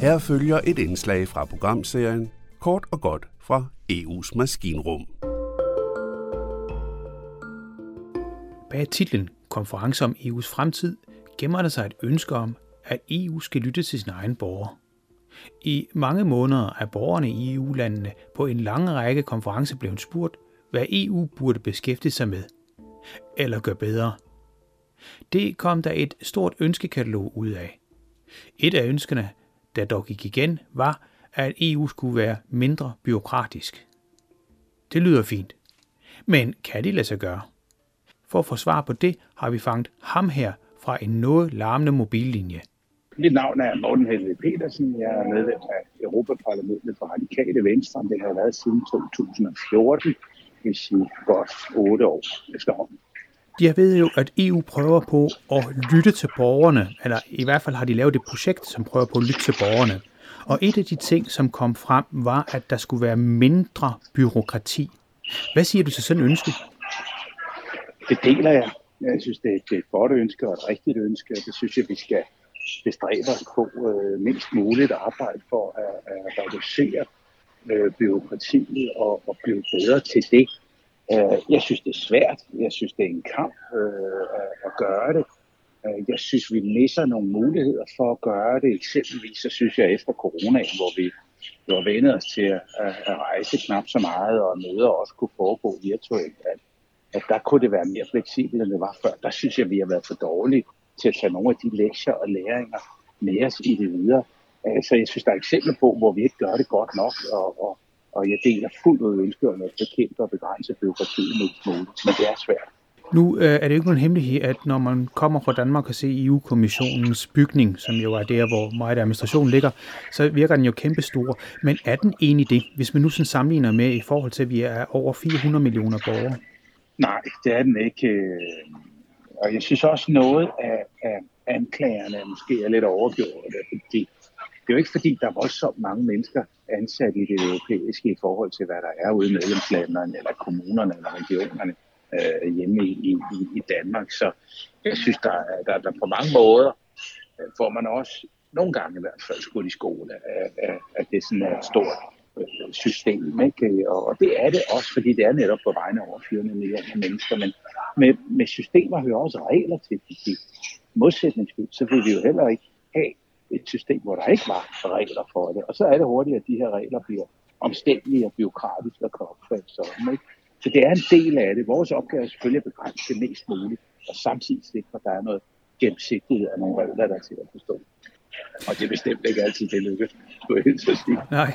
Her følger et indslag fra programserien Kort og godt fra EU's maskinrum. Bag titlen Konference om EU's fremtid gemmer der sig et ønske om, at EU skal lytte til sin egen borgere. I mange måneder er borgerne i EU-landene på en lang række konferencer blevet spurgt, hvad EU burde beskæftige sig med. Eller gøre bedre. Det kom der et stort ønskekatalog ud af. Et af ønskerne, der dog gik igen, var, at EU skulle være mindre byråkratisk. Det lyder fint. Men kan det lade sig gøre? For at få svar på det, har vi fanget ham her fra en noget larmende mobillinje. Mit navn er Morten Helve Petersen. Jeg er medlem af Europaparlamentet for Radikale Venstre. Det har jeg været siden 2014, hvis i godt otte år efterhånden. Jeg ved jo, at EU prøver på at lytte til borgerne, eller i hvert fald har de lavet et projekt, som prøver på at lytte til borgerne. Og et af de ting, som kom frem, var, at der skulle være mindre byråkrati. Hvad siger du til sådan et ønske? Det deler jeg. Jeg synes, det er et godt ønske og et rigtigt ønske, og det synes jeg, vi skal bestræbe os på øh, mindst muligt at arbejde for at, at reducere øh, byråkratiet og, og blive bedre til det. Øh, jeg synes, det er svært. Jeg synes, det er en kamp øh, at, at gøre det. Øh, jeg synes, vi misser nogle muligheder for at gøre det. Eksempelvis så synes jeg efter coronaen, hvor vi var vendet os til at, at rejse knap så meget, og møder også kunne foregå virtuelt, at, at der kunne det være mere fleksibelt, end det var før. Der synes jeg, vi har været for dårlige til at tage nogle af de lektier og læringer med os i det videre. Øh, så jeg synes, der er eksempler på, hvor vi ikke gør det godt nok, og, og, og jeg deler fuldt ud ønsket om at bekæmpe og begrænse byråkratiet mest muligt, men det er svært. Nu øh, er det jo ikke nogen hemmelighed, at når man kommer fra Danmark og ser EU-kommissionens bygning, som jo er der, hvor meget administration ligger, så virker den jo kæmpestor. Men er den egentlig det, hvis man nu sådan sammenligner med i forhold til, at vi er over 400 millioner borgere? Nej, det er den ikke. Og jeg synes også noget af, af anklagerne måske er lidt overgjort, fordi det er jo ikke fordi, der er voldsomt mange mennesker ansat i det europæiske i forhold til, hvad der er ude i medlemslandene, eller kommunerne, eller regionerne øh, hjemme i, i, i Danmark. Så jeg synes, der, der, der på mange måder øh, får man også nogle gange i hvert fald skudt i skole, at, at, det sådan er et stort øh, system. Ikke? Og det er det også, fordi det er netop på vegne over 400 millioner mennesker. Men med, med systemer hører også regler til, fordi modsætningsvis, så vil vi jo heller ikke have et system, hvor der ikke var regler for det. Og så er det hurtigt, at de her regler bliver omstændelige og byråkratiske og kan opfattes sådan. Ikke? Så det er en del af det. Vores opgave er selvfølgelig at begrænse det mest muligt, og samtidig sikre, at der er noget gennemsigtighed af nogle regler, der er til at forstå. Og det er bestemt ikke altid det lykkes, skulle jeg sige. Nej.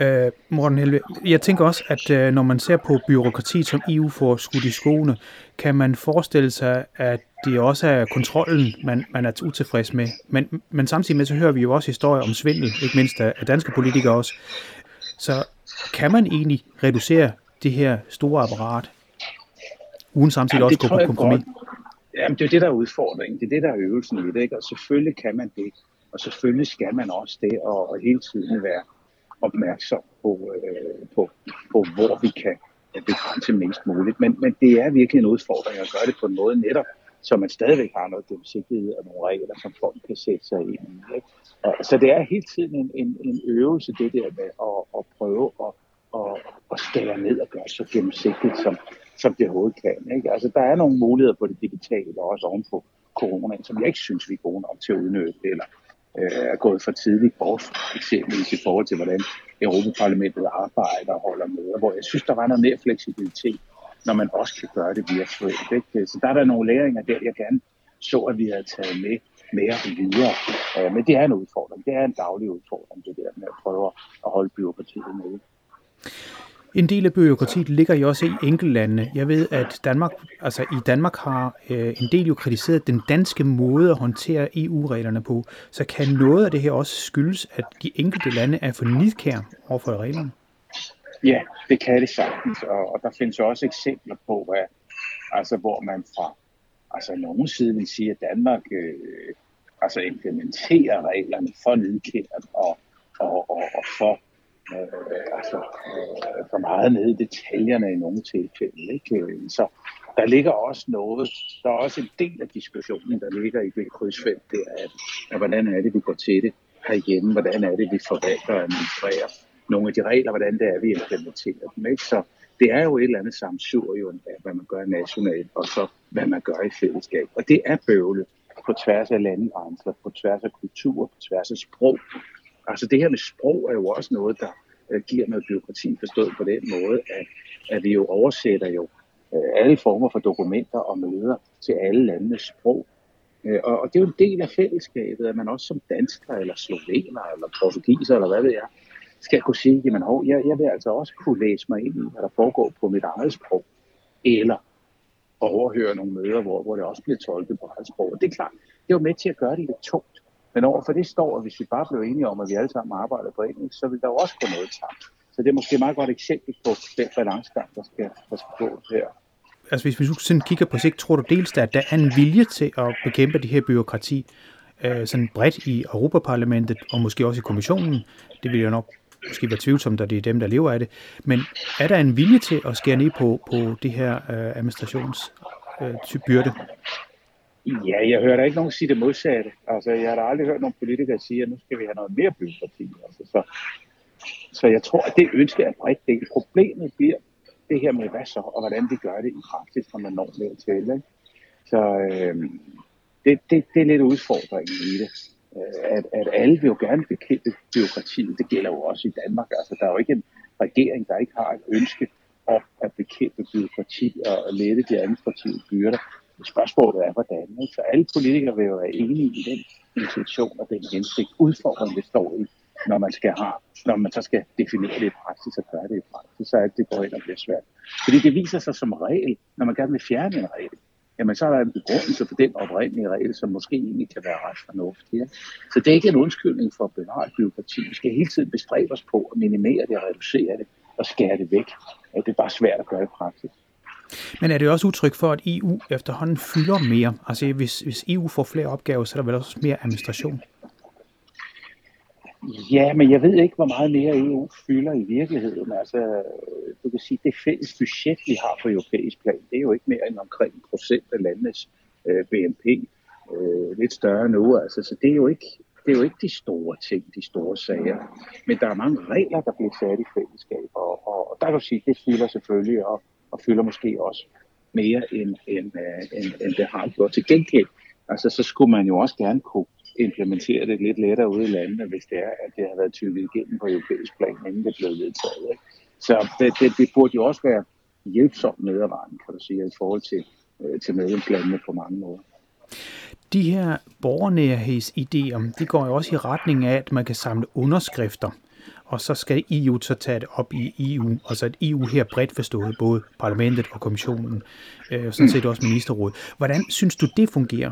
Øh, Morten Helve, jeg tænker også, at øh, når man ser på byråkrati, som EU får skudt i skoene, kan man forestille sig, at det også er kontrollen, man, man er utilfreds med. Men, men samtidig med, så hører vi jo også historier om svindel, ikke mindst af, af danske politikere også. Så kan man egentlig reducere det her store apparat, uden samtidig Jamen, også gå på kompromis? Jamen, det er det, der er udfordringen. Det er det, der er øvelsen i det. Ikke? Og selvfølgelig kan man det. Og selvfølgelig skal man også det, og, og hele tiden være opmærksom på, øh, på, på hvor vi kan begrænse mest muligt. Men, men det er virkelig en udfordring at gøre det på en måde netop, så man stadigvæk har noget gennemsigtighed og nogle regler, som folk kan sætte sig ind i. Ikke? Så det er hele tiden en, en, en øvelse, det der med at, at prøve at, at, at skære ned og gøre så gennemsigtigt, som, som det overhovedet kan. Ikke? Altså, der er nogle muligheder på det digitale, og også ovenpå coronaen, som jeg ikke synes, vi er gode nok til at udnytte, eller øh, er gået for tidligt bort, eksempelvis i forhold til, hvordan Europaparlamentet arbejder og holder møder, hvor jeg synes, der var noget mere fleksibilitet, når man også kan gøre det virtuelt. Ikke? Så der er der nogle læringer der, jeg gerne så, at vi havde taget med mere videre. Øh, men det er en udfordring. Det er en daglig udfordring, det der med at prøve at holde byråkratiet med. En del af byråkratiet ligger jo også i enkeltlandene. Jeg ved, at Danmark, altså i Danmark har øh, en del jo kritiseret den danske måde at håndtere EU-reglerne på. Så kan noget af det her også skyldes, at de enkelte lande er for nidkære overfor reglerne? Ja, det kan det sagtens, og, og der findes også eksempler på, at, altså, hvor man fra altså, nogen side vil sige, at Danmark øh, altså implementerer reglerne for nidkært og, og, og, og for øh, altså, øh, for meget nede i detaljerne i nogle tilfælde. Ikke? Så der ligger også noget, der er også en del af diskussionen, der ligger i det krydsfelt, det er, at, at hvordan er det, vi går til det. herhjemme, hvordan er det, vi forvalter og administrerer nogle af de regler, hvordan det er, vi implementerer dem. Ikke? Så det er jo et eller andet samsurium af, hvad man gør nationalt, og så hvad man gør i fællesskab. Og det er bøvlet på tværs af landegrænser, på tværs af kultur, på tværs af sprog. Altså det her med sprog er jo også noget, der øh, giver noget byråkrati forstået på den måde, at, at vi jo oversætter jo øh, alle former for dokumenter og møder til alle landenes sprog. Øh, og, og det er jo en del af fællesskabet, at man også som dansker, eller slovener, eller portugiser, eller hvad ved jeg, skal kunne sige, jamen hov, jeg, jeg vil altså også kunne læse mig ind i, hvad der foregår på mit eget sprog, eller overhøre nogle møder, hvor, hvor det også bliver tolket på eget sprog. Og det er klart, det er jo med til at gøre det lidt tungt. Men overfor det står, at hvis vi bare blev enige om, at vi alle sammen arbejder på engelsk, så vil der jo også gå noget sammen. Så det er måske et meget godt eksempel på den balancegang, der skal, der skal gå her. Altså hvis vi sådan kigger på sigt, tror du dels, at der er en vilje til at bekæmpe det her byråkrati øh, sådan bredt i Europaparlamentet og måske også i kommissionen? Det vil jeg nok måske være tvivlsomt, at det er dem, der lever af det. Men er der en vilje til at skære ned på, på det her øh, administrationsbyrde? Øh, ja, jeg hører da ikke nogen sige det modsatte. Altså, jeg har da aldrig hørt nogen politikere sige, at nu skal vi have noget mere byråkrati. Altså, så, så jeg tror, at det ønske er bredt del. Problemet bliver det her med, hvad så, og hvordan vi gør det i praksis, når man når til. Ikke? Så øh, det, det, det er lidt udfordringen i det. Øh, at, at alle vil jo gerne bekæmpe byråkratiet. Det gælder jo også i Danmark. Altså, der er jo ikke en regering, der ikke har et ønske om at bekæmpe byråkrati og lette de administrative byrder. Spørgsmålet er, hvordan. Ikke? Så alle politikere vil jo være enige i den intention og den hensigt, udfordring, det står i, når man, skal have, når man så skal definere det i praksis og gøre det i praksis, så er det går ind og bliver svært. Fordi det viser sig som regel, når man gerne vil fjerne en regel, jamen så er der en begrundelse for den oprindelige regel, som måske egentlig kan være ret fornuftig. Ja? Så det er ikke en undskyldning for at bevare byråkrati. Vi skal hele tiden bestræbe os på at minimere det og reducere det og skære det væk. Det er bare svært at gøre i praksis. Men er det også udtryk for, at EU efterhånden fylder mere? Altså hvis, hvis EU får flere opgaver, så er der vel også mere administration? Ja, men jeg ved ikke, hvor meget mere EU fylder i virkeligheden. Altså, du kan sige, det fælles budget, vi har på europæisk plan, det er jo ikke mere end omkring en procent af landenes øh, BNP. Øh, lidt større nu, altså, så det er jo ikke det er jo ikke de store ting, de store sager. Men der er mange regler, der bliver sat i fællesskab, og, og, og der kan du sige, det fylder selvfølgelig op, og fylder måske også mere, end, end, øh, end, end det har gjort. Til gengæld, altså, så skulle man jo også gerne kunne implementere det lidt lettere ude i landene, hvis det er, at det har været tykket igennem på europæisk plan, inden det blev vedtaget. Ikke? Så det, det, det burde jo også være hjælpsomt medarbejden, kan du sige, i forhold til, øh, til medlemslandene på mange måder. De her borgernærhedsidéer, de går jo også i retning af, at man kan samle underskrifter, og så skal EU så tage det op i EU, altså et EU her bredt forstået, både parlamentet og kommissionen, øh, sådan set også ministerrådet. Hvordan synes du, det fungerer?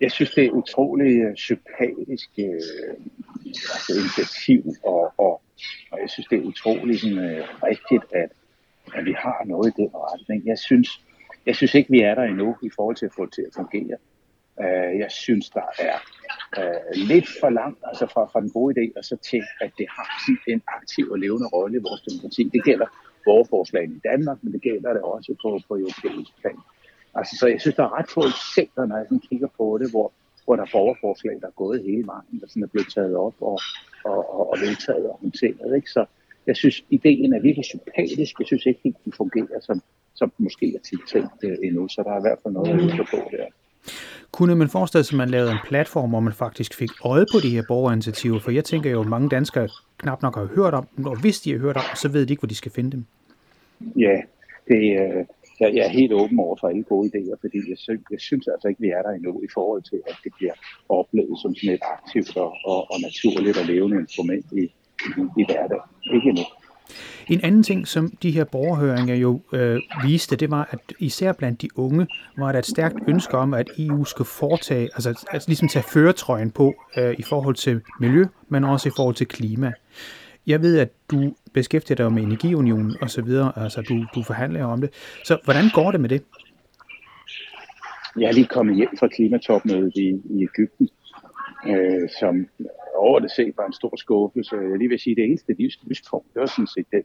jeg synes, det er utrolig øh, sympatisk øh, altså initiativ, og, og, og jeg synes, det er utrolig sådan, øh, rigtigt, at, at vi har noget i den retning. Jeg synes, jeg synes ikke, vi er der endnu i forhold til at få det til at fungere. Uh, jeg synes, der er øh, lidt for langt altså fra, fra den gode idé, og så til, at det har en aktiv og levende rolle i vores demokrati. Det gælder borgerforslagene i Danmark, men det gælder det også på, på europæisk plan. Altså, så jeg synes, der er ret få eksempler, når jeg sådan kigger på det, hvor, hvor der er borgerforslag, der er gået hele vejen, der sådan er blevet taget op og, og, og, og vedtaget og håndteret. Ikke? Så jeg synes, ideen er virkelig sympatisk. Jeg synes ikke den fungerer, som, som måske er tiltænkt øh, endnu. Så der er i hvert fald noget at huske på der. Kunne man forestille sig, at man lavede en platform, hvor man faktisk fik øje på de her borgerinitiativer? For jeg tænker jo, at mange danskere knap nok har hørt om dem, og hvis de har hørt om dem, så ved de ikke, hvor de skal finde dem. Ja, det, øh, jeg, jeg er helt åben over for alle gode idéer, fordi jeg, synes, jeg synes altså ikke, vi er der endnu i forhold til, at det bliver oplevet som sådan et aktivt og, og, og naturligt og levende instrument i, i, i hverdagen. Ikke endnu. En anden ting, som de her borgerhøringer jo øh, viste, det var, at især blandt de unge var der et stærkt ønske om, at EU skulle foretage, altså, altså ligesom tage føretrøjen på øh, i forhold til miljø, men også i forhold til klima. Jeg ved, at du beskæftiger dig med energiunionen og så videre, altså du, du forhandler om det. Så hvordan går det med det? Jeg er lige kommet hjem fra klimatopmødet i, i Ægypten, øh, som over det set var en stor skuffelse. Jeg lige vil sige, at det eneste livspunkt, det var sådan set den,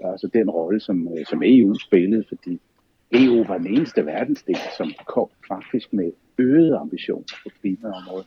altså den rolle, som, øh, som EU spillede, fordi EU var den eneste verdensdel, som kom faktisk med øgede ambitioner på klimaområdet.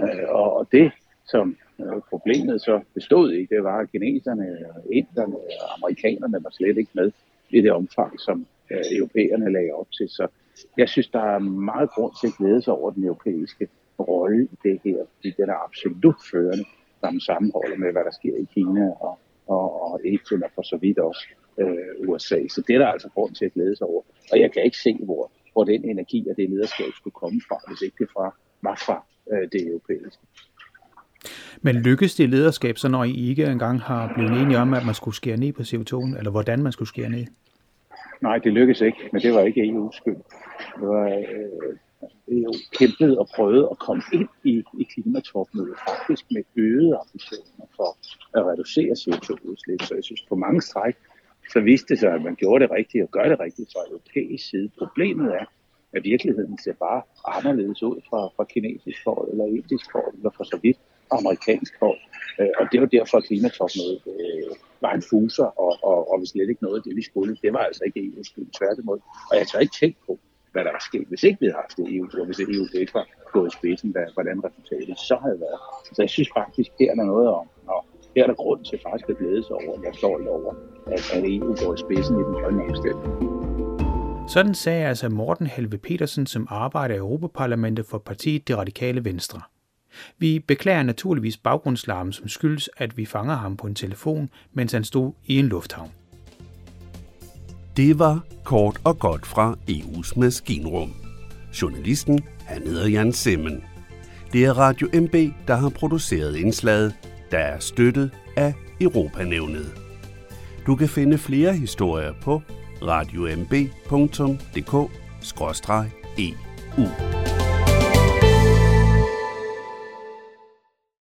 Øh, og det, som øh, problemet så bestod i, det var, at kineserne, inderne og amerikanerne var slet ikke med i det omfang, som europæerne lagde op til. Så jeg synes, der er meget grund til at glæde sig over den europæiske rolle i det her, fordi den er absolut førende, når man sammenholder med, hvad der sker i Kina og, og, og Asien og for så vidt også øh, USA. Så det er der altså grund til at glæde sig over. Og jeg kan ikke se, hvor, hvor den energi og det lederskab skulle komme fra, hvis ikke det fra, var fra øh, det europæiske. Men lykkes det lederskab, så når I ikke engang har blevet enige om, at man skulle skære ned på CO2, eller hvordan man skulle skære ned? Nej, det lykkedes ikke, men det var ikke EU's skyld. Det var, øh, jo kæmpede og prøvede at komme ind i, i klimatopmødet faktisk med øgede ambitioner for at reducere CO2-udslip. Så jeg synes på mange stræk, så viste det sig, at man gjorde det rigtigt og gør det rigtigt fra europæisk side. Problemet er, at virkeligheden ser bare anderledes ud fra, fra kinesisk hold, eller indisk hold, eller for så vidt amerikansk hold. Øh, og det var derfor, at klimatopmødet øh, var en fuser, og, og, og vi slet ikke noget af det, vi skulle. Det var altså ikke EU's skyld, tværtimod. Og jeg tør ikke tænke på, hvad der var sket, hvis ikke vi havde haft det EU, og hvis EU e ikke var gået i spidsen, hvad, hvordan resultatet så havde været. Så jeg synes faktisk, her er der noget om, og her er der grund til faktisk at glæde sig over, at jeg står over, at, at EU går i spidsen i den grønne omstilling. Sådan sagde altså Morten Helve Petersen, som arbejder i Europaparlamentet for partiet Det Radikale Venstre. Vi beklager naturligvis baggrundslarmen, som skyldes, at vi fanger ham på en telefon, mens han stod i en lufthavn. Det var kort og godt fra EU's maskinrum. Journalisten, han hedder Jan Simmen. Det er Radio MB, der har produceret indslaget, der er støttet af Europanævnet. Du kan finde flere historier på radiomb.dk-eu.